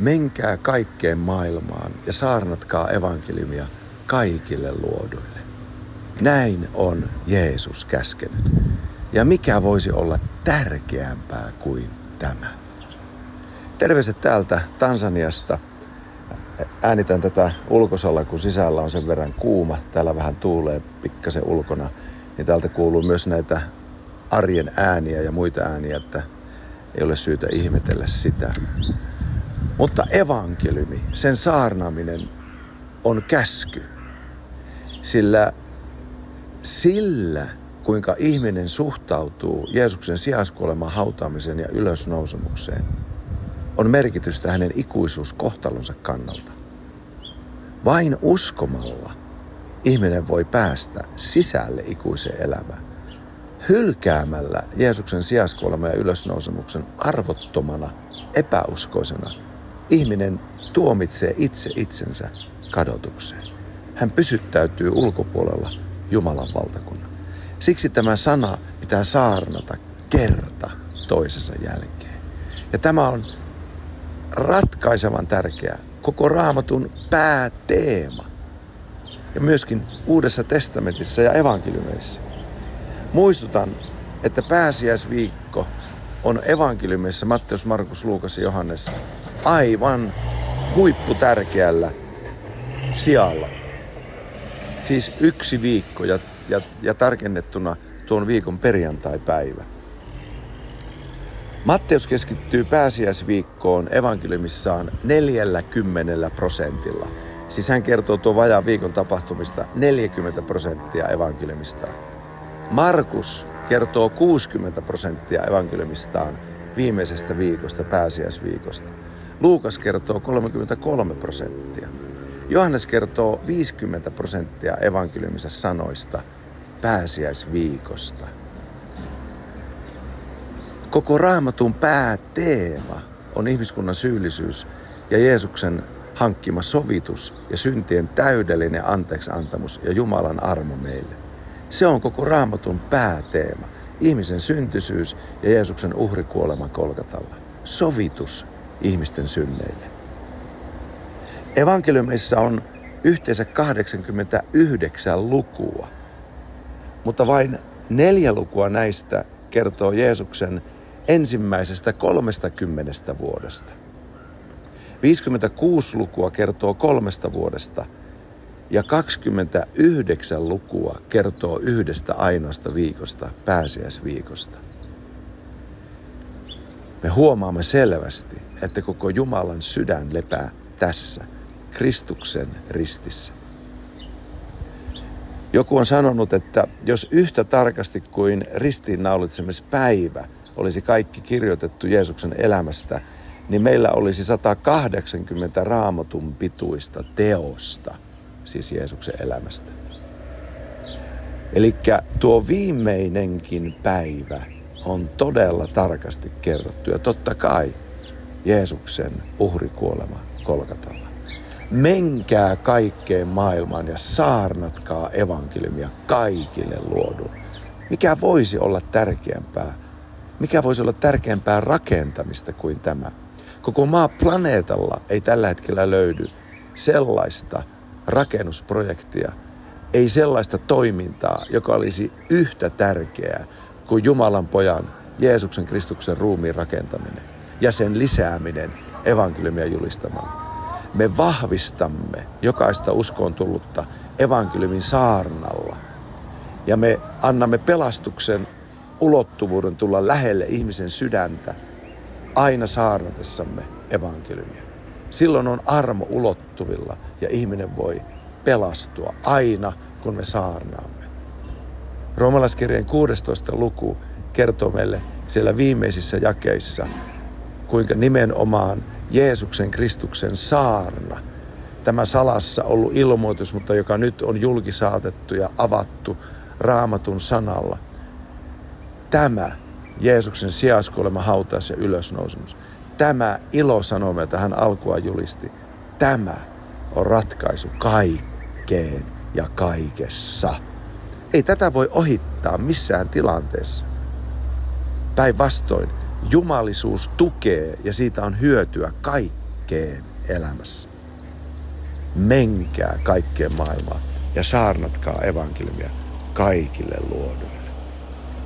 Menkää kaikkeen maailmaan ja saarnatkaa evankeliumia kaikille luoduille. Näin on Jeesus käskenyt. Ja mikä voisi olla tärkeämpää kuin tämä? Terveiset täältä Tansaniasta. Äänitän tätä ulkosalla, kun sisällä on sen verran kuuma. Täällä vähän tuulee pikkasen ulkona. Niin täältä kuuluu myös näitä arjen ääniä ja muita ääniä, että ei ole syytä ihmetellä sitä. Mutta evankeliumi, sen saarnaaminen on käsky. Sillä sillä, kuinka ihminen suhtautuu Jeesuksen sijaiskuoleman hautaamiseen ja ylösnousemukseen, on merkitystä hänen ikuisuuskohtalonsa kannalta. Vain uskomalla ihminen voi päästä sisälle ikuiseen elämään. Hylkäämällä Jeesuksen sijaiskuoleman ja ylösnousemuksen arvottomana, epäuskoisena, ihminen tuomitsee itse itsensä kadotukseen. Hän pysyttäytyy ulkopuolella Jumalan valtakunnan. Siksi tämä sana pitää saarnata kerta toisensa jälkeen. Ja tämä on ratkaisevan tärkeä koko raamatun pääteema. Ja myöskin Uudessa testamentissa ja evankeliumeissa. Muistutan, että pääsiäisviikko on evankeliumissa Matteus, Markus, Luukas ja Johannes aivan huipputärkeällä sijalla. Siis yksi viikko ja, ja, ja tarkennettuna tuon viikon perjantai-päivä. Matteus keskittyy pääsiäisviikkoon evankeliumissaan 40 prosentilla. Siis hän kertoo tuon vajaan viikon tapahtumista 40 prosenttia evankeliumistaan. Markus kertoo 60 prosenttia evankeliumistaan viimeisestä viikosta, pääsiäisviikosta. Luukas kertoo 33 prosenttia. Johannes kertoo 50 prosenttia evankeliumissa sanoista pääsiäisviikosta. Koko raamatun pääteema on ihmiskunnan syyllisyys ja Jeesuksen hankkima sovitus ja syntien täydellinen anteeksiantamus ja Jumalan armo meille. Se on koko raamatun pääteema. Ihmisen syntysyys ja Jeesuksen uhrikuolema kolkatalla. Sovitus ihmisten synneille. Evankeliumissa on yhteensä 89 lukua, mutta vain neljä lukua näistä kertoo Jeesuksen ensimmäisestä 30 vuodesta. 56 lukua kertoo kolmesta vuodesta ja 29 lukua kertoo yhdestä ainoasta viikosta, pääsiäisviikosta. Me huomaamme selvästi, että koko Jumalan sydän lepää tässä, Kristuksen ristissä. Joku on sanonut, että jos yhtä tarkasti kuin ristiinnaulitsemispäivä olisi kaikki kirjoitettu Jeesuksen elämästä, niin meillä olisi 180 raamatun pituista teosta, siis Jeesuksen elämästä. Eli tuo viimeinenkin päivä on todella tarkasti kerrottu. Ja totta kai Jeesuksen uhrikuolema Kolkatalla. Menkää kaikkeen maailmaan ja saarnatkaa evankeliumia kaikille luodun. Mikä voisi olla tärkeämpää? Mikä voisi olla tärkeämpää rakentamista kuin tämä? Koko maa planeetalla ei tällä hetkellä löydy sellaista rakennusprojektia, ei sellaista toimintaa, joka olisi yhtä tärkeää kuin Jumalan pojan Jeesuksen Kristuksen ruumiin rakentaminen ja sen lisääminen evankeliumia julistamalla. Me vahvistamme jokaista uskoon tullutta evankeliumin saarnalla ja me annamme pelastuksen ulottuvuuden tulla lähelle ihmisen sydäntä aina saarnatessamme evankeliumia. Silloin on armo ulottuvilla ja ihminen voi pelastua aina, kun me saarnaamme. Roomalaiskirjeen 16. luku kertoo meille siellä viimeisissä jakeissa, kuinka nimenomaan Jeesuksen Kristuksen saarna, tämä salassa ollut ilmoitus, mutta joka nyt on julkisaatettu ja avattu raamatun sanalla. Tämä Jeesuksen sijaiskuolema, hautaus ja ylösnousemus. Tämä ilosanoma, jota hän alkua julisti, tämä on ratkaisu kaikkeen ja kaikessa. Ei tätä voi ohittaa missään tilanteessa. Päinvastoin, jumalisuus tukee ja siitä on hyötyä kaikkeen elämässä. Menkää kaikkeen maailmaan ja saarnatkaa evankeliumia kaikille luoduille.